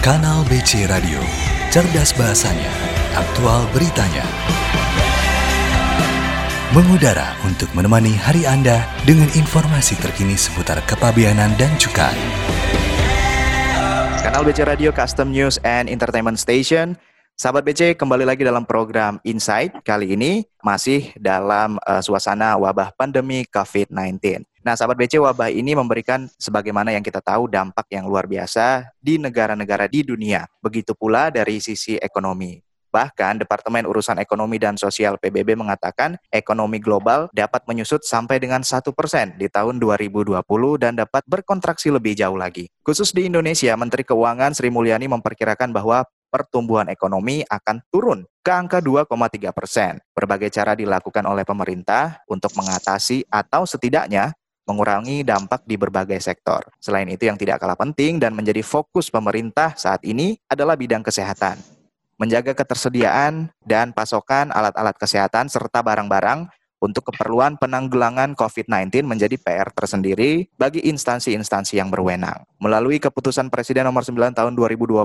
Kanal BC Radio, cerdas bahasanya, aktual beritanya. Mengudara untuk menemani hari Anda dengan informasi terkini seputar kepabianan dan cukai. Kanal BC Radio Custom News and Entertainment Station. Sahabat BC kembali lagi dalam program Insight. Kali ini masih dalam uh, suasana wabah pandemi COVID-19. Nah, sahabat BC, wabah ini memberikan sebagaimana yang kita tahu dampak yang luar biasa di negara-negara di dunia. Begitu pula dari sisi ekonomi. Bahkan Departemen Urusan Ekonomi dan Sosial PBB mengatakan ekonomi global dapat menyusut sampai dengan satu persen di tahun 2020 dan dapat berkontraksi lebih jauh lagi. Khusus di Indonesia, Menteri Keuangan Sri Mulyani memperkirakan bahwa pertumbuhan ekonomi akan turun ke angka 2,3 persen. Berbagai cara dilakukan oleh pemerintah untuk mengatasi atau setidaknya mengurangi dampak di berbagai sektor. Selain itu yang tidak kalah penting dan menjadi fokus pemerintah saat ini adalah bidang kesehatan. Menjaga ketersediaan dan pasokan alat-alat kesehatan serta barang-barang untuk keperluan penanggulangan COVID-19 menjadi PR tersendiri bagi instansi-instansi yang berwenang. Melalui keputusan Presiden nomor 9 tahun 2020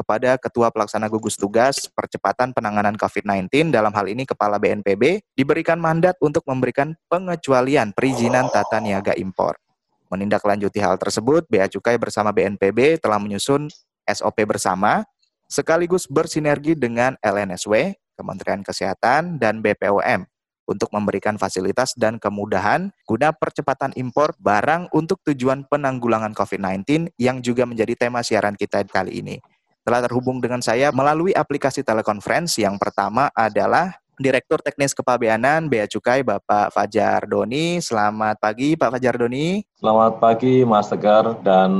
kepada Ketua Pelaksana Gugus Tugas Percepatan Penanganan COVID-19 dalam hal ini Kepala BNPB diberikan mandat untuk memberikan pengecualian perizinan tata niaga impor. Menindaklanjuti hal tersebut, Bea Cukai bersama BNPB telah menyusun SOP bersama sekaligus bersinergi dengan LNSW, Kementerian Kesehatan, dan BPOM untuk memberikan fasilitas dan kemudahan guna percepatan impor barang untuk tujuan penanggulangan COVID-19 yang juga menjadi tema siaran kita kali ini. Telah terhubung dengan saya melalui aplikasi telekonferensi yang pertama adalah Direktur Teknis Kepabeanan Bea Cukai Bapak Fajar Doni. Selamat pagi Pak Fajar Doni. Selamat pagi Mas Tegar dan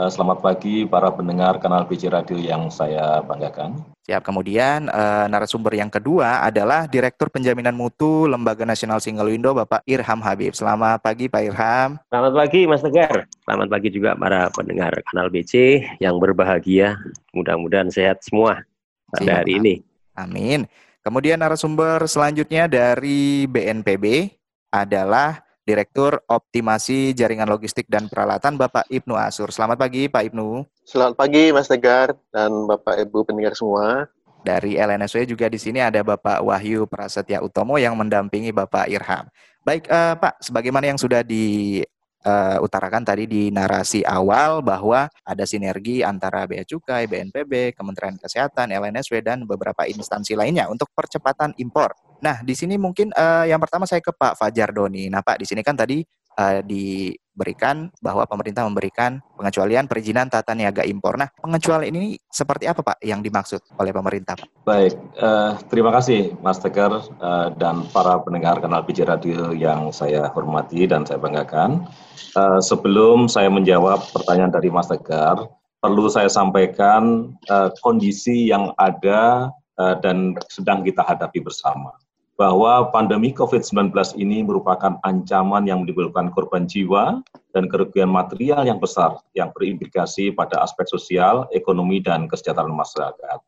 uh, selamat pagi para pendengar kanal BC Radio yang saya banggakan. Siap. Kemudian uh, narasumber yang kedua adalah Direktur Penjaminan Mutu Lembaga Nasional Single Window Bapak Irham Habib. Selamat pagi Pak Irham. Selamat pagi Mas Tegar. Selamat pagi juga para pendengar kanal BC yang berbahagia. Mudah-mudahan sehat semua pada hari ini. Amin. Kemudian narasumber selanjutnya dari BNPB adalah Direktur Optimasi Jaringan Logistik dan Peralatan Bapak Ibnu Asur. Selamat pagi Pak Ibnu. Selamat pagi Mas Tegar dan Bapak Ibu pendengar semua. Dari LNSW juga di sini ada Bapak Wahyu Prasetya Utomo yang mendampingi Bapak Irham. Baik uh, Pak, sebagaimana yang sudah di uh, utarakan tadi di narasi awal bahwa ada sinergi antara Bea Cukai, BNPB, Kementerian Kesehatan, LNSW dan beberapa instansi lainnya untuk percepatan impor. Nah, di sini mungkin uh, yang pertama saya ke Pak Fajar Doni. Nah, Pak, di sini kan tadi uh, diberikan bahwa pemerintah memberikan pengecualian perizinan tata niaga impor. Nah, pengecualian ini seperti apa Pak yang dimaksud oleh pemerintah Pak? Baik, uh, terima kasih Mas Tegar uh, dan para pendengar kanal BJ Radio yang saya hormati dan saya banggakan. Uh, sebelum saya menjawab pertanyaan dari Mas Tegar, perlu saya sampaikan uh, kondisi yang ada uh, dan sedang kita hadapi bersama bahwa pandemi COVID-19 ini merupakan ancaman yang menimbulkan korban jiwa dan kerugian material yang besar yang berimplikasi pada aspek sosial, ekonomi, dan kesejahteraan masyarakat.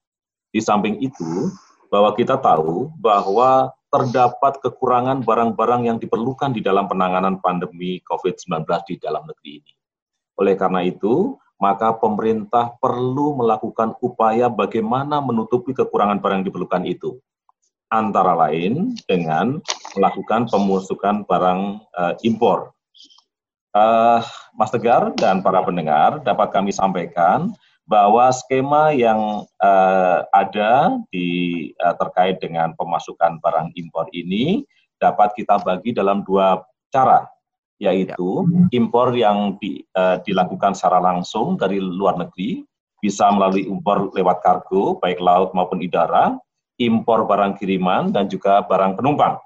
Di samping itu, bahwa kita tahu bahwa terdapat kekurangan barang-barang yang diperlukan di dalam penanganan pandemi COVID-19 di dalam negeri ini. Oleh karena itu, maka pemerintah perlu melakukan upaya bagaimana menutupi kekurangan barang yang diperlukan itu antara lain dengan melakukan pemusukan barang uh, impor. Uh, Mas Tegar dan para pendengar dapat kami sampaikan bahwa skema yang uh, ada di uh, terkait dengan pemasukan barang impor ini dapat kita bagi dalam dua cara, yaitu ya. impor yang di, uh, dilakukan secara langsung dari luar negeri, bisa melalui impor lewat kargo, baik laut maupun udara, impor barang kiriman dan juga barang penumpang.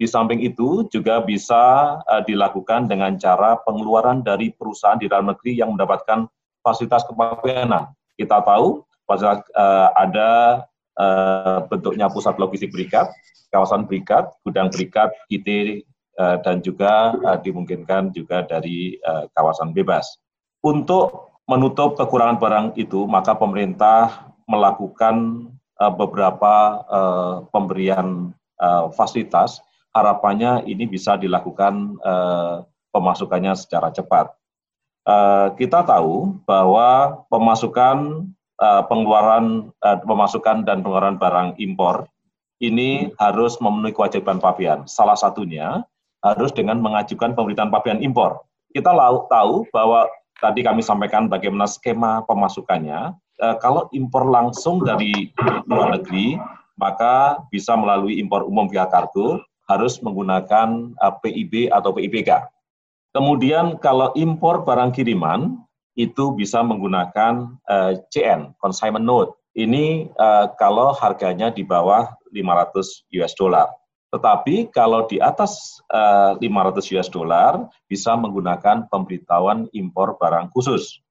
Di samping itu juga bisa uh, dilakukan dengan cara pengeluaran dari perusahaan di dalam negeri yang mendapatkan fasilitas kepabeanan. Kita tahu fasilitas uh, ada uh, bentuknya pusat logistik berikat, kawasan berikat, gudang berikat, IT uh, dan juga uh, dimungkinkan juga dari uh, kawasan bebas. Untuk menutup kekurangan barang itu, maka pemerintah melakukan uh, beberapa uh, pemberian uh, fasilitas, harapannya ini bisa dilakukan pemasukannya secara cepat. kita tahu bahwa pemasukan pengeluaran pemasukan dan pengeluaran barang impor ini harus memenuhi kewajiban pabean. Salah satunya harus dengan mengajukan pemberitaan pabean impor. Kita tahu bahwa tadi kami sampaikan bagaimana skema pemasukannya. Uh, kalau impor langsung dari luar negeri, maka bisa melalui impor umum via kargo, harus menggunakan uh, PIB atau PIBK. Kemudian kalau impor barang kiriman, itu bisa menggunakan uh, CN, consignment note. Ini uh, kalau harganya di bawah 500 US dollar. Tetapi kalau di atas uh, 500 US dollar bisa menggunakan pemberitahuan impor barang khusus.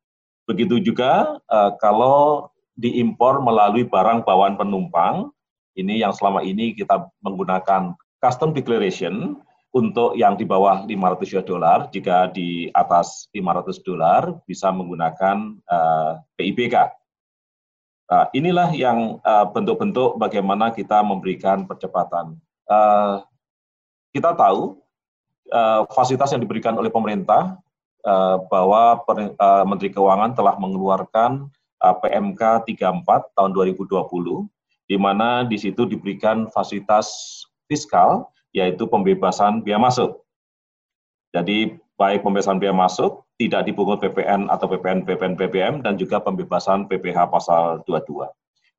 Begitu juga uh, kalau diimpor melalui barang bawaan penumpang, ini yang selama ini kita menggunakan custom declaration, untuk yang di bawah 500 US dollar, jika di atas 500 dolar bisa menggunakan uh, eh, PIBK. Uh, inilah yang uh, bentuk-bentuk bagaimana kita memberikan percepatan. Uh, kita tahu uh, fasilitas yang diberikan oleh pemerintah uh, bahwa uh, Menteri Keuangan telah mengeluarkan uh, PMK 34 tahun 2020, di mana di situ diberikan fasilitas fiskal yaitu pembebasan biaya masuk. Jadi baik pembebasan biaya masuk, tidak dipungut PPN atau PPN, PPN, BBM, dan juga pembebasan PPH pasal 22.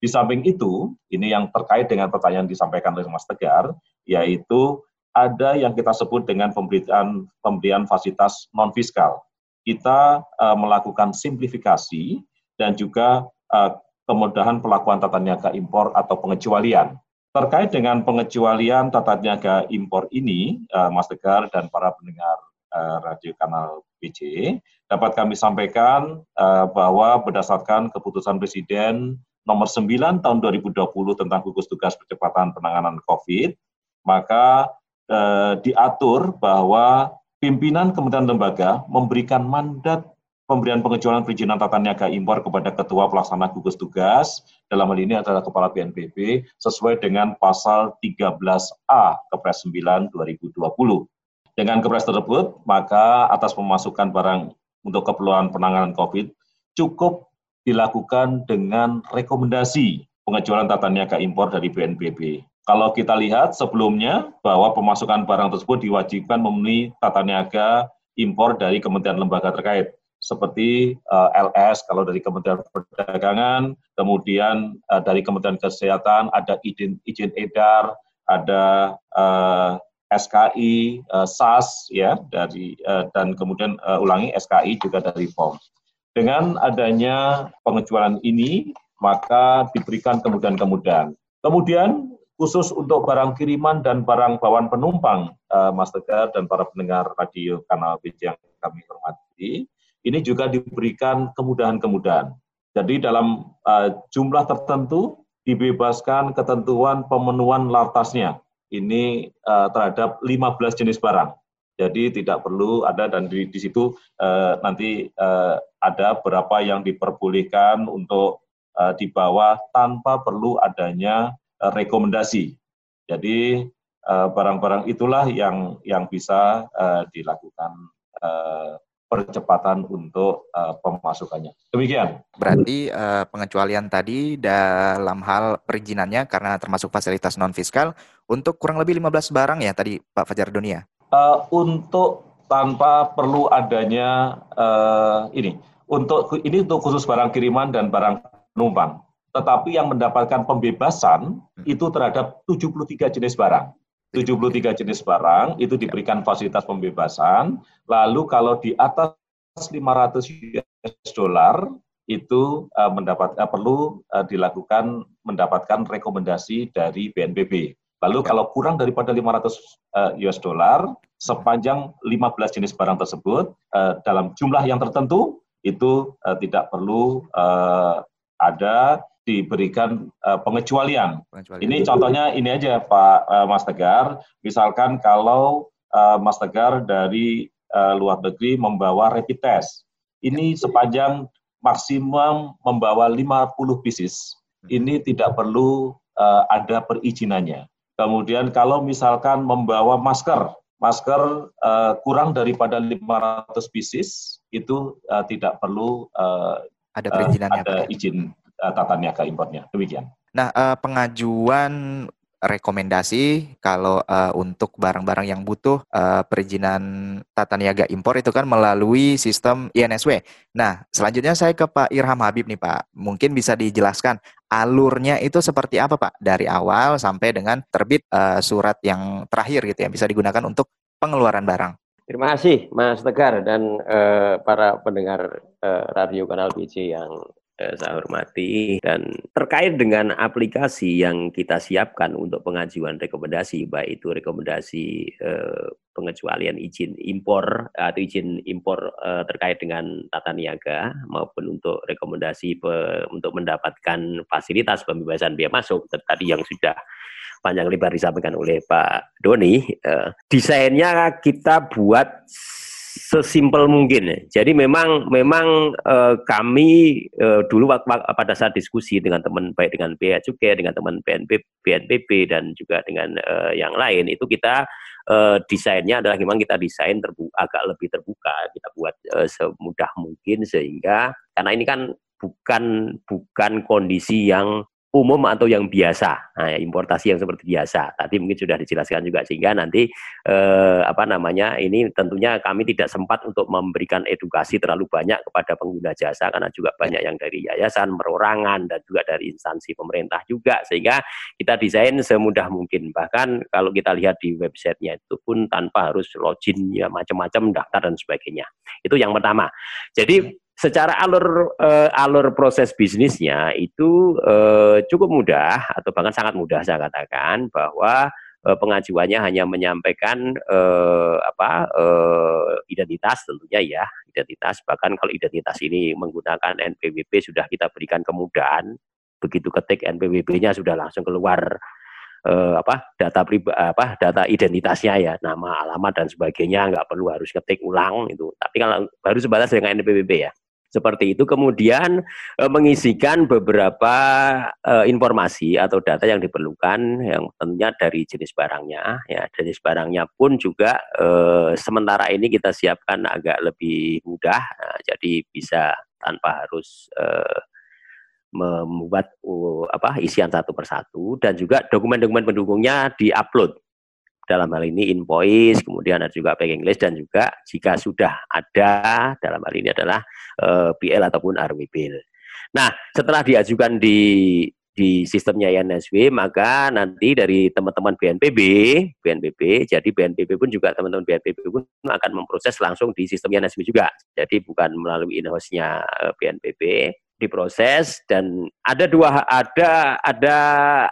Di samping itu, ini yang terkait dengan pertanyaan disampaikan oleh Mas Tegar, yaitu ada yang kita sebut dengan pemberian, pemberian fasilitas non-fiskal. Kita uh, melakukan simplifikasi dan juga uh, kemudahan pelakuan tata niaga impor atau pengecualian Terkait dengan pengecualian tata niaga impor ini, uh, Mas Tegar dan para pendengar uh, radio kanal BC, dapat kami sampaikan uh, bahwa berdasarkan keputusan Presiden nomor 9 tahun 2020 tentang gugus tugas percepatan penanganan COVID, maka uh, diatur bahwa pimpinan kementerian lembaga memberikan mandat pemberian pengecualian perizinan tata niaga impor kepada ketua pelaksana gugus tugas dalam hal ini adalah kepala BNPB sesuai dengan pasal 13A Kepres 9 2020. Dengan Kepres tersebut, maka atas pemasukan barang untuk keperluan penanganan COVID cukup dilakukan dengan rekomendasi pengecualian tata niaga impor dari BNPB. Kalau kita lihat sebelumnya bahwa pemasukan barang tersebut diwajibkan memenuhi tata niaga impor dari kementerian lembaga terkait seperti uh, eh, LS kalau dari Kementerian Perdagangan, kemudian uh, dari Kementerian Kesehatan ada izin, izin edar, ada uh, eh, SKI, uh, SAS ya dari uh, dan kemudian uh, ulangi SKI juga dari POM. Dengan adanya pengecualian ini maka diberikan kemudahan-kemudahan. Kemudian khusus untuk barang kiriman dan barang bawaan penumpang, uh, Mas Tegar dan para pendengar radio kanal BC yang kami hormati, ini juga diberikan kemudahan-kemudahan. Jadi dalam uh, jumlah tertentu dibebaskan ketentuan pemenuhan lartasnya. Ini uh, terhadap 15 jenis barang. Jadi tidak perlu ada dan di, di situ uh, nanti uh, ada berapa yang diperbolehkan untuk uh, dibawa tanpa perlu adanya rekomendasi. Jadi barang-barang uh, itulah yang yang bisa uh, dilakukan percepatan untuk uh, pemasukannya. Demikian. Berarti uh, pengecualian tadi dalam hal perizinannya karena termasuk fasilitas non fiskal untuk kurang lebih 15 barang ya tadi Pak Fajar Dunia. Uh, untuk tanpa perlu adanya uh, ini untuk ini untuk khusus barang kiriman dan barang penumpang. Tetapi yang mendapatkan pembebasan hmm. itu terhadap 73 jenis barang. 73 jenis barang itu diberikan fasilitas pembebasan. Lalu kalau di atas 500 US dollar itu uh, mendapat uh, perlu uh, dilakukan mendapatkan rekomendasi dari BNPB. Lalu ya. kalau kurang daripada 500 uh, US dollar sepanjang 15 jenis barang tersebut uh, dalam jumlah yang tertentu itu uh, tidak perlu uh, ada diberikan uh, pengecualian. pengecualian. Ini contohnya ini aja Pak uh, Mas Tegar, misalkan kalau uh, Mas Tegar dari uh, luar negeri membawa rapid test, ini sepanjang maksimum membawa 50 pieces, hmm. ini tidak perlu uh, ada perizinannya. Kemudian kalau misalkan membawa masker, masker uh, kurang daripada 500 pieces, itu uh, tidak perlu uh, ada perizinannya. Uh, ada ya? izin uh, tata niaga impornya. Demikian. Nah, uh, pengajuan rekomendasi kalau uh, untuk barang-barang yang butuh uh, perizinan tata niaga impor itu kan melalui sistem INSW. Nah, selanjutnya saya ke Pak Irham Habib nih Pak. Mungkin bisa dijelaskan alurnya itu seperti apa Pak dari awal sampai dengan terbit uh, surat yang terakhir gitu ya bisa digunakan untuk pengeluaran barang. Terima kasih Mas Tegar dan uh, para pendengar uh, Radio Kanal BC yang Eh, saya hormati. Dan terkait dengan aplikasi yang kita siapkan untuk pengajuan rekomendasi baik itu rekomendasi eh, pengecualian izin impor atau izin impor eh, terkait dengan tata niaga maupun untuk rekomendasi pe, untuk mendapatkan fasilitas pembebasan biaya masuk. Tadi yang sudah panjang lebar disampaikan oleh Pak Doni eh, desainnya kita buat sesimpel mungkin. Jadi memang memang uh, kami uh, dulu waktu, pada saat diskusi dengan teman baik dengan Bea Cukai, dengan teman BNP, BNPB dan juga dengan uh, yang lain itu kita uh, desainnya adalah memang kita desain terbuka, agak lebih terbuka, kita buat uh, semudah mungkin sehingga karena ini kan bukan bukan kondisi yang umum atau yang biasa, nah, importasi yang seperti biasa. Tadi mungkin sudah dijelaskan juga sehingga nanti eh, apa namanya ini tentunya kami tidak sempat untuk memberikan edukasi terlalu banyak kepada pengguna jasa karena juga banyak yang dari yayasan, perorangan dan juga dari instansi pemerintah juga sehingga kita desain semudah mungkin. Bahkan kalau kita lihat di websitenya itu pun tanpa harus login ya macam-macam daftar dan sebagainya. Itu yang pertama. Jadi secara alur uh, alur proses bisnisnya itu uh, cukup mudah atau bahkan sangat mudah saya katakan bahwa uh, pengajuannya hanya menyampaikan uh, apa uh, identitas tentunya ya identitas. Bahkan kalau identitas ini menggunakan NPWP sudah kita berikan kemudahan. Begitu ketik NPWP-nya sudah langsung keluar uh, apa data pribadi apa data identitasnya ya nama alamat dan sebagainya. Nggak perlu harus ketik ulang itu. Tapi kalau baru sebatas dengan NPWP ya seperti itu. Kemudian e, mengisikan beberapa e, informasi atau data yang diperlukan yang tentunya dari jenis barangnya. Ya jenis barangnya pun juga e, sementara ini kita siapkan agak lebih mudah. Nah, jadi bisa tanpa harus e, membuat uh, apa isian satu persatu. Dan juga dokumen-dokumen pendukungnya diupload dalam hal ini invoice, kemudian ada juga packing list dan juga jika sudah ada dalam hal ini adalah eh, BL ataupun RW bill. Nah, setelah diajukan di di sistemnya INSW, maka nanti dari teman-teman BNPB, BNPB, jadi BNPB pun juga teman-teman BNPB pun akan memproses langsung di sistem INSW juga. Jadi bukan melalui in-house-nya eh, BNPB, diproses dan ada dua ada ada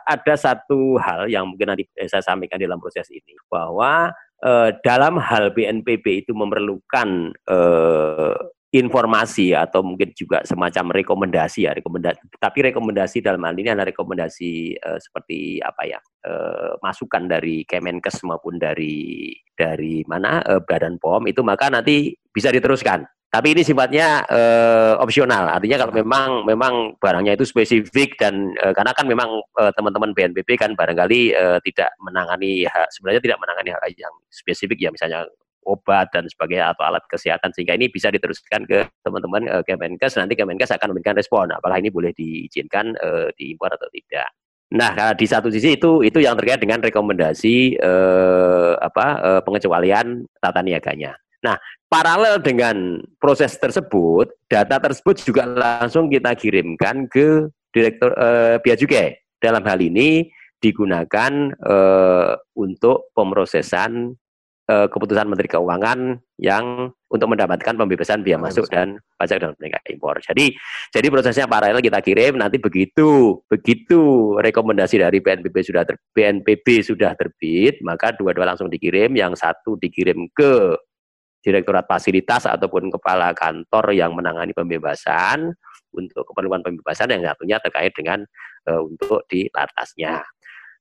ada satu hal yang mungkin nanti saya sampaikan dalam proses ini bahwa eh, dalam hal BNPB itu memerlukan eh, informasi atau mungkin juga semacam rekomendasi ya rekomendasi tapi rekomendasi dalam hal ini adalah rekomendasi eh, seperti apa ya eh, masukan dari Kemenkes maupun dari dari mana eh, Badan POM itu maka nanti bisa diteruskan tapi ini sifatnya uh, opsional. Artinya kalau memang memang barangnya itu spesifik dan uh, karena kan memang uh, teman-teman BNPB kan barangkali uh, tidak menangani sebenarnya tidak menangani hal yang spesifik ya misalnya obat dan sebagainya atau alat kesehatan sehingga ini bisa diteruskan ke teman-teman uh, Kemenkes nanti Kemenkes akan memberikan respon apakah ini boleh diizinkan uh, diimpor atau tidak. Nah, di satu sisi itu itu yang terkait dengan rekomendasi eh, apa eh, pengecualian tata niaganya. Nah, paralel dengan proses tersebut, data tersebut juga langsung kita kirimkan ke direktur uh, Bea Cukai. Dalam hal ini digunakan uh, untuk pemrosesan uh, keputusan Menteri Keuangan yang untuk mendapatkan pembebasan biaya masuk dan pajak dalam negara impor. Jadi jadi prosesnya paralel kita kirim nanti begitu begitu rekomendasi dari BNPB sudah ter, BNPB sudah terbit, maka dua-dua langsung dikirim, yang satu dikirim ke direktorat fasilitas ataupun kepala kantor yang menangani pembebasan untuk keperluan pembebasan yang satunya terkait dengan uh, untuk di latasnya.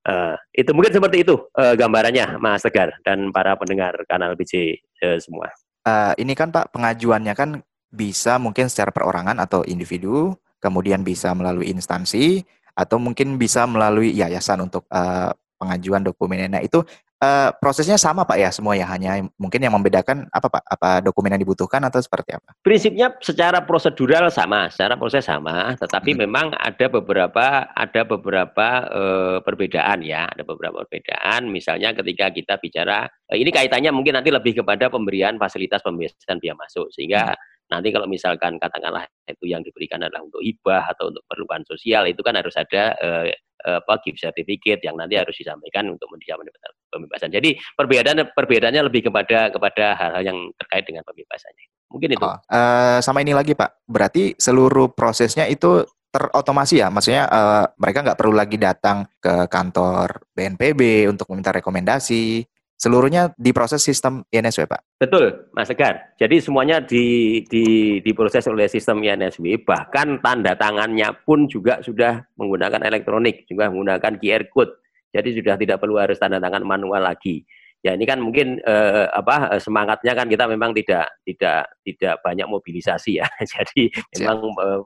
Uh, itu mungkin seperti itu uh, gambarannya Mas Tegar dan para pendengar kanal BC uh, semua. Uh, ini kan Pak pengajuannya kan bisa mungkin secara perorangan atau individu, kemudian bisa melalui instansi atau mungkin bisa melalui yayasan untuk uh, pengajuan dokumennya. Nah itu uh, prosesnya sama Pak ya semua ya hanya mungkin yang membedakan apa Pak? Apa dokumen yang dibutuhkan atau seperti apa? Prinsipnya secara prosedural sama, secara proses sama, tetapi hmm. memang ada beberapa ada beberapa uh, perbedaan ya, ada beberapa perbedaan. Misalnya ketika kita bicara uh, ini kaitannya mungkin nanti lebih kepada pemberian fasilitas pembebasan biaya masuk sehingga hmm Nanti kalau misalkan katakanlah itu yang diberikan adalah untuk hibah atau untuk perluan sosial itu kan harus ada eh, apa gift certificate yang nanti harus disampaikan untuk mendiamkan pembebasan. Jadi perbedaan perbedaannya lebih kepada kepada hal-hal yang terkait dengan pembebasannya. Mungkin itu. Oh, uh, sama ini lagi Pak. Berarti seluruh prosesnya itu terotomasi ya, maksudnya uh, mereka nggak perlu lagi datang ke kantor BNPB untuk meminta rekomendasi, seluruhnya diproses sistem INSW, Pak? Betul, Mas Tegar. Jadi semuanya di, di, diproses oleh sistem INSW, bahkan tanda tangannya pun juga sudah menggunakan elektronik, juga menggunakan QR code. Jadi sudah tidak perlu harus tanda tangan manual lagi. Ya ini kan mungkin eh, apa eh, semangatnya kan kita memang tidak tidak tidak banyak mobilisasi ya. Jadi memang eh,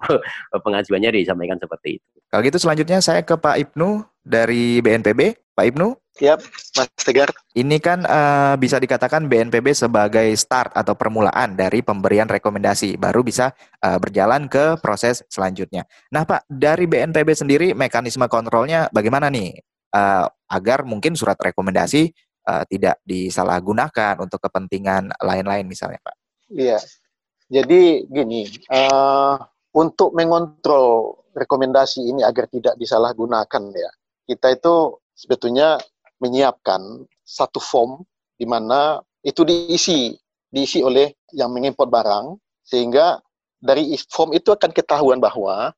pengajuannya disampaikan seperti itu. Kalau gitu selanjutnya saya ke Pak Ibnu dari BNPB. Pak Ibnu, Siap, Mas Tegar. Ini kan uh, bisa dikatakan BNPB sebagai start atau permulaan dari pemberian rekomendasi, baru bisa uh, berjalan ke proses selanjutnya. Nah, Pak, dari BNPB sendiri mekanisme kontrolnya bagaimana nih uh, agar mungkin surat rekomendasi uh, tidak disalahgunakan untuk kepentingan lain-lain misalnya, Pak? Iya. Jadi gini, uh, untuk mengontrol rekomendasi ini agar tidak disalahgunakan ya, kita itu sebetulnya menyiapkan satu form di mana itu diisi diisi oleh yang mengimpor barang sehingga dari form itu akan ketahuan bahwa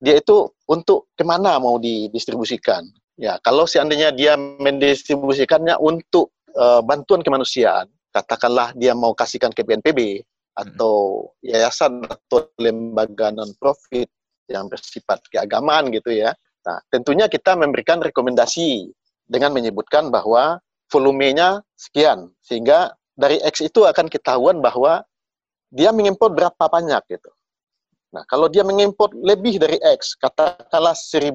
dia itu untuk ke mana mau didistribusikan. Ya, kalau seandainya dia mendistribusikannya untuk uh, bantuan kemanusiaan, katakanlah dia mau kasihkan ke BNPB atau yayasan atau lembaga non profit yang bersifat keagamaan gitu ya. Nah, tentunya kita memberikan rekomendasi dengan menyebutkan bahwa volumenya sekian sehingga dari X itu akan ketahuan bahwa dia mengimpor berapa banyak gitu. Nah, kalau dia mengimpor lebih dari X, katakanlah 1000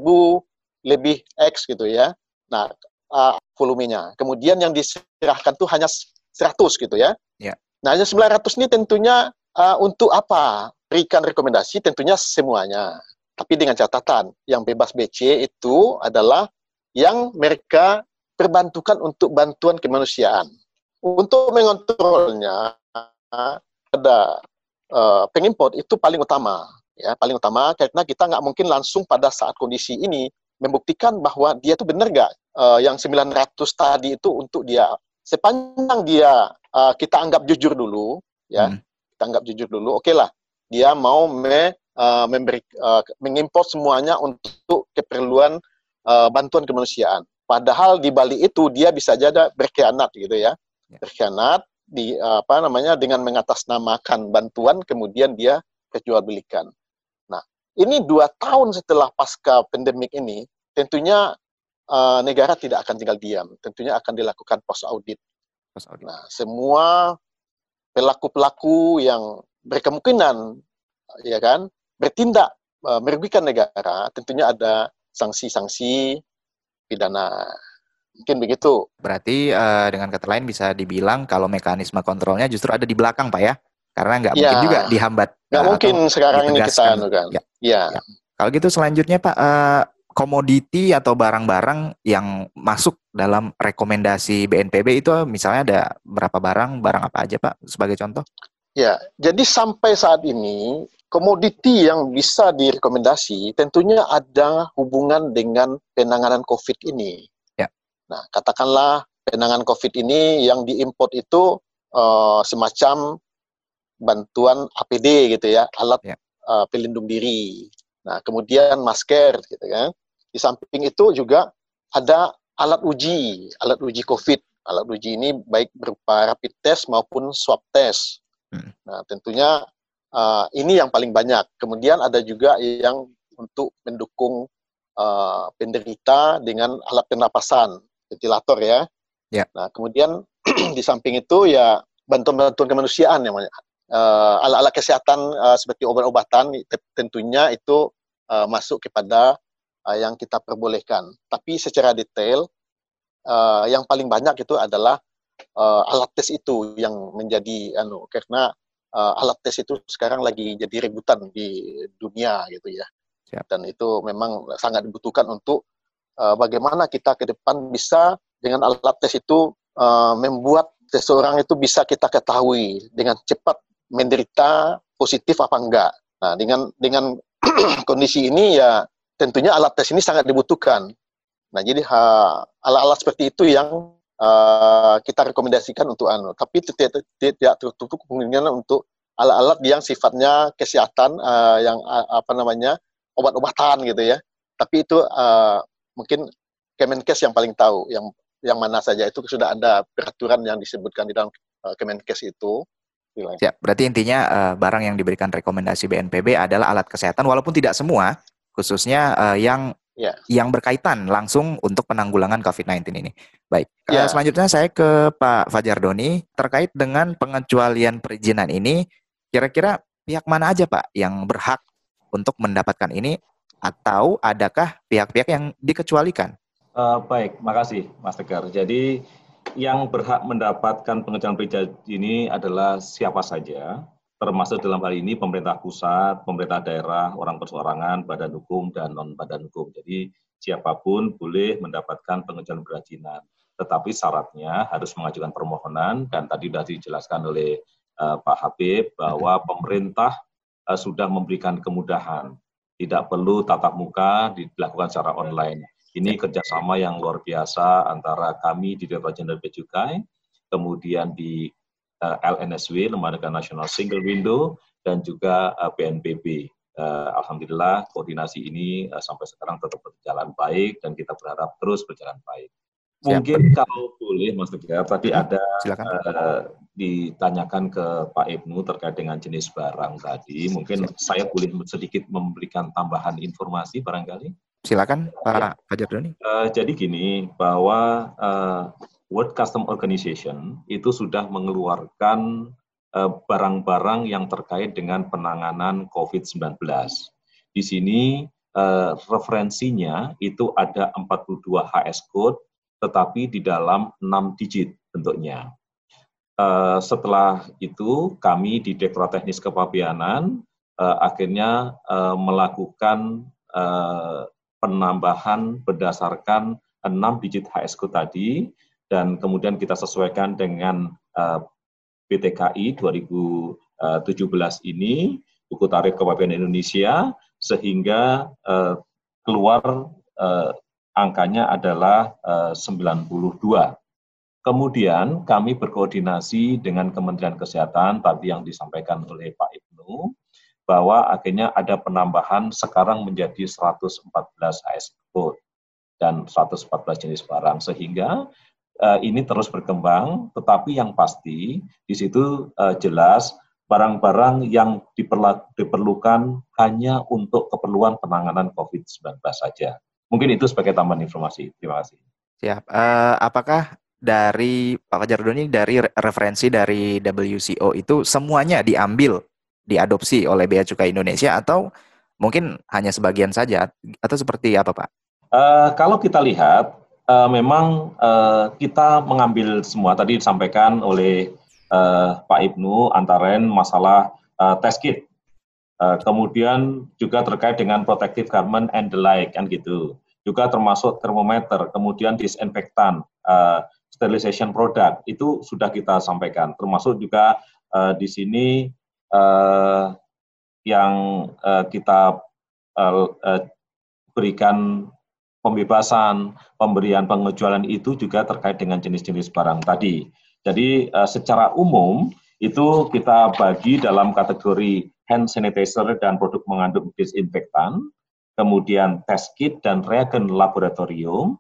lebih X gitu ya. Nah, uh, volumenya. Kemudian yang diserahkan tuh hanya 100 gitu ya. Ya. Nah, hanya 900 ini tentunya uh, untuk apa? Berikan rekomendasi tentunya semuanya. Tapi dengan catatan, yang bebas BC itu adalah yang mereka perbantukan untuk bantuan kemanusiaan. Untuk mengontrolnya ada uh, pengimpor itu paling utama, ya paling utama karena kita nggak mungkin langsung pada saat kondisi ini membuktikan bahwa dia itu benar nggak uh, yang 900 tadi itu untuk dia sepanjang dia uh, kita anggap jujur dulu, ya hmm. kita anggap jujur dulu, oke okay lah dia mau me, uh, memberi uh, mengimpor semuanya untuk keperluan uh, bantuan kemanusiaan. Padahal di Bali itu dia bisa jadi berkhianat gitu ya. ya. Berkhianat di apa namanya dengan mengatasnamakan bantuan kemudian dia kejualbelikan. Nah, ini dua tahun setelah pasca pandemik ini, tentunya uh, negara tidak akan tinggal diam. Tentunya akan dilakukan post audit. Post audit. Nah, semua pelaku-pelaku yang berkemungkinan ya kan bertindak uh, merugikan negara, tentunya ada sanksi-sanksi pidana. Mungkin begitu. Berarti uh, dengan kata lain bisa dibilang kalau mekanisme kontrolnya justru ada di belakang, Pak ya? Karena nggak ya. mungkin juga dihambat. Nggak uh, mungkin sekarang ini kita kan. Ya. ya. ya. Kalau gitu selanjutnya Pak, uh, komoditi atau barang-barang yang masuk dalam rekomendasi BNPB itu misalnya ada berapa barang, barang apa aja Pak sebagai contoh? Ya, jadi sampai saat ini komoditi yang bisa direkomendasi tentunya ada hubungan dengan penanganan COVID ini. Ya. Nah, katakanlah penanganan COVID ini yang diimpor itu uh, semacam bantuan APD gitu ya, alat ya. Uh, pelindung diri. Nah, kemudian masker gitu kan. Di samping itu juga ada alat uji, alat uji COVID. Alat uji ini baik berupa rapid test maupun swab test. Hmm. Nah, tentunya Uh, ini yang paling banyak. Kemudian ada juga yang untuk mendukung uh, penderita dengan alat pernapasan, ventilator ya. ya. Nah, kemudian di samping itu ya bantuan-bantuan kemanusiaan yang uh, alat-alat kesehatan uh, seperti obat-obatan tentunya itu uh, masuk kepada uh, yang kita perbolehkan. Tapi secara detail uh, yang paling banyak itu adalah uh, alat tes itu yang menjadi anu karena uh, alat tes itu sekarang lagi jadi rebutan di dunia gitu ya. Siap. Dan itu memang sangat dibutuhkan untuk uh, bagaimana kita ke depan bisa dengan alat tes itu uh, membuat seseorang itu bisa kita ketahui dengan cepat menderita positif apa enggak. Nah, dengan dengan kondisi ini ya tentunya alat tes ini sangat dibutuhkan. Nah, jadi alat-alat seperti itu yang uh, kita rekomendasikan untuk anu. Tapi tidak tidak tertutup kemungkinan untuk alat-alat yang sifatnya kesehatan uh, yang uh, apa namanya obat-obatan gitu ya. Tapi itu uh, mungkin Kemenkes yang paling tahu yang yang mana saja itu sudah ada peraturan yang disebutkan di dalam Kemenkes itu. Ya, berarti intinya barang yang diberikan rekomendasi BNPB adalah alat kesehatan walaupun tidak semua, khususnya yang yeah. yang berkaitan langsung untuk penanggulangan COVID-19 ini. Baik, yeah. uh, selanjutnya saya ke Pak Fajar Doni terkait dengan pengecualian perizinan ini, kira-kira pihak mana aja Pak yang berhak untuk mendapatkan ini atau adakah pihak-pihak yang dikecualikan? Uh, baik, makasih Mas Tegar. Jadi yang berhak mendapatkan pengecualian perizinan ini adalah siapa saja, termasuk dalam hal ini pemerintah pusat, pemerintah daerah, orang perseorangan, badan hukum, dan non-badan hukum. Jadi siapa pun boleh mendapatkan pengecualian perizinan. Tetapi syaratnya harus mengajukan permohonan, dan tadi sudah dijelaskan oleh uh, Pak Habib bahwa pemerintah uh, sudah memberikan kemudahan. Tidak perlu tatap muka dilakukan secara online ini kerjasama yang luar biasa antara kami di Direktorat Jenderal Bea Cukai, kemudian di LNSW, Lembaga Nasional Single Window, dan juga eh, BNPB. Uh, eh, Alhamdulillah koordinasi ini sampai sekarang tetap berjalan baik dan kita berharap terus berjalan baik. Mungkin Siap. kalau boleh Mas Tegar, tadi ada uh, ditanyakan ke Pak Ibnu terkait dengan jenis barang tadi. Mungkin Siap. saya boleh sedikit memberikan tambahan informasi barangkali. Silakan Pak Fajar Doni. Uh, jadi gini, bahwa uh, World Custom Organization itu sudah mengeluarkan eh, barang-barang yang terkait dengan penanganan COVID-19. Di sini uh, referensinya itu ada 42 HS code, tetapi di dalam 6 digit bentuknya. Uh, setelah itu kami di Direktorat Teknis Kepabianan akhirnya melakukan penambahan berdasarkan 6 digit HSK tadi dan kemudian kita sesuaikan dengan uh, BTKI 2017 ini buku tarif kepabianan Indonesia sehingga uh, keluar uh, angkanya adalah uh, 92. Kemudian kami berkoordinasi dengan Kementerian Kesehatan tadi yang disampaikan oleh Pak Ibnu bahwa akhirnya ada penambahan sekarang menjadi 114 AS code dan 114 jenis barang sehingga uh, ini terus berkembang tetapi yang pasti di situ uh, jelas barang-barang yang diperlukan hanya untuk keperluan penanganan COVID-19 saja. Mungkin itu sebagai tambahan informasi. Terima kasih. Siap. Uh, apakah dari Pak Fajar Doni dari referensi dari WCO itu semuanya diambil diadopsi oleh Bea Cukai Indonesia atau mungkin hanya sebagian saja atau seperti apa Pak? Uh, kalau kita lihat uh, memang uh, kita mengambil semua tadi disampaikan oleh uh, Pak Ibnu antara masalah uh, test kit, uh, kemudian juga terkait dengan protective garment and the like kan gitu, juga termasuk termometer, kemudian disinfektan, uh, sterilization product. Itu sudah kita sampaikan, termasuk juga uh, di sini uh, yang uh, kita uh, uh, berikan pembebasan, pemberian pengejualan itu juga terkait dengan jenis-jenis barang tadi. Jadi uh, secara umum itu kita bagi dalam kategori hand sanitizer dan produk mengandung disinfektan, kemudian test kit dan reagen laboratorium,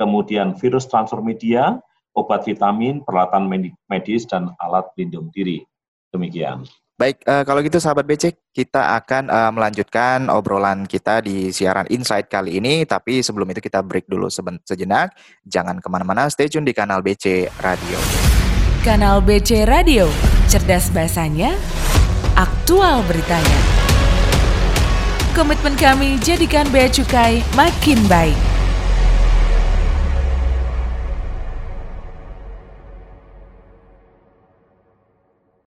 kemudian virus transfer media, obat vitamin, peralatan medis, dan alat pelindung diri. Demikian. Baik, uh, kalau gitu sahabat BC, kita akan uh, melanjutkan obrolan kita di siaran Insight kali ini. Tapi sebelum itu kita break dulu sejenak. Jangan ke mana-mana, stay tune di kanal BC Radio. Kanal BC Radio, cerdas bahasanya, aktual beritanya. Komitmen kami jadikan Bea Cukai makin baik.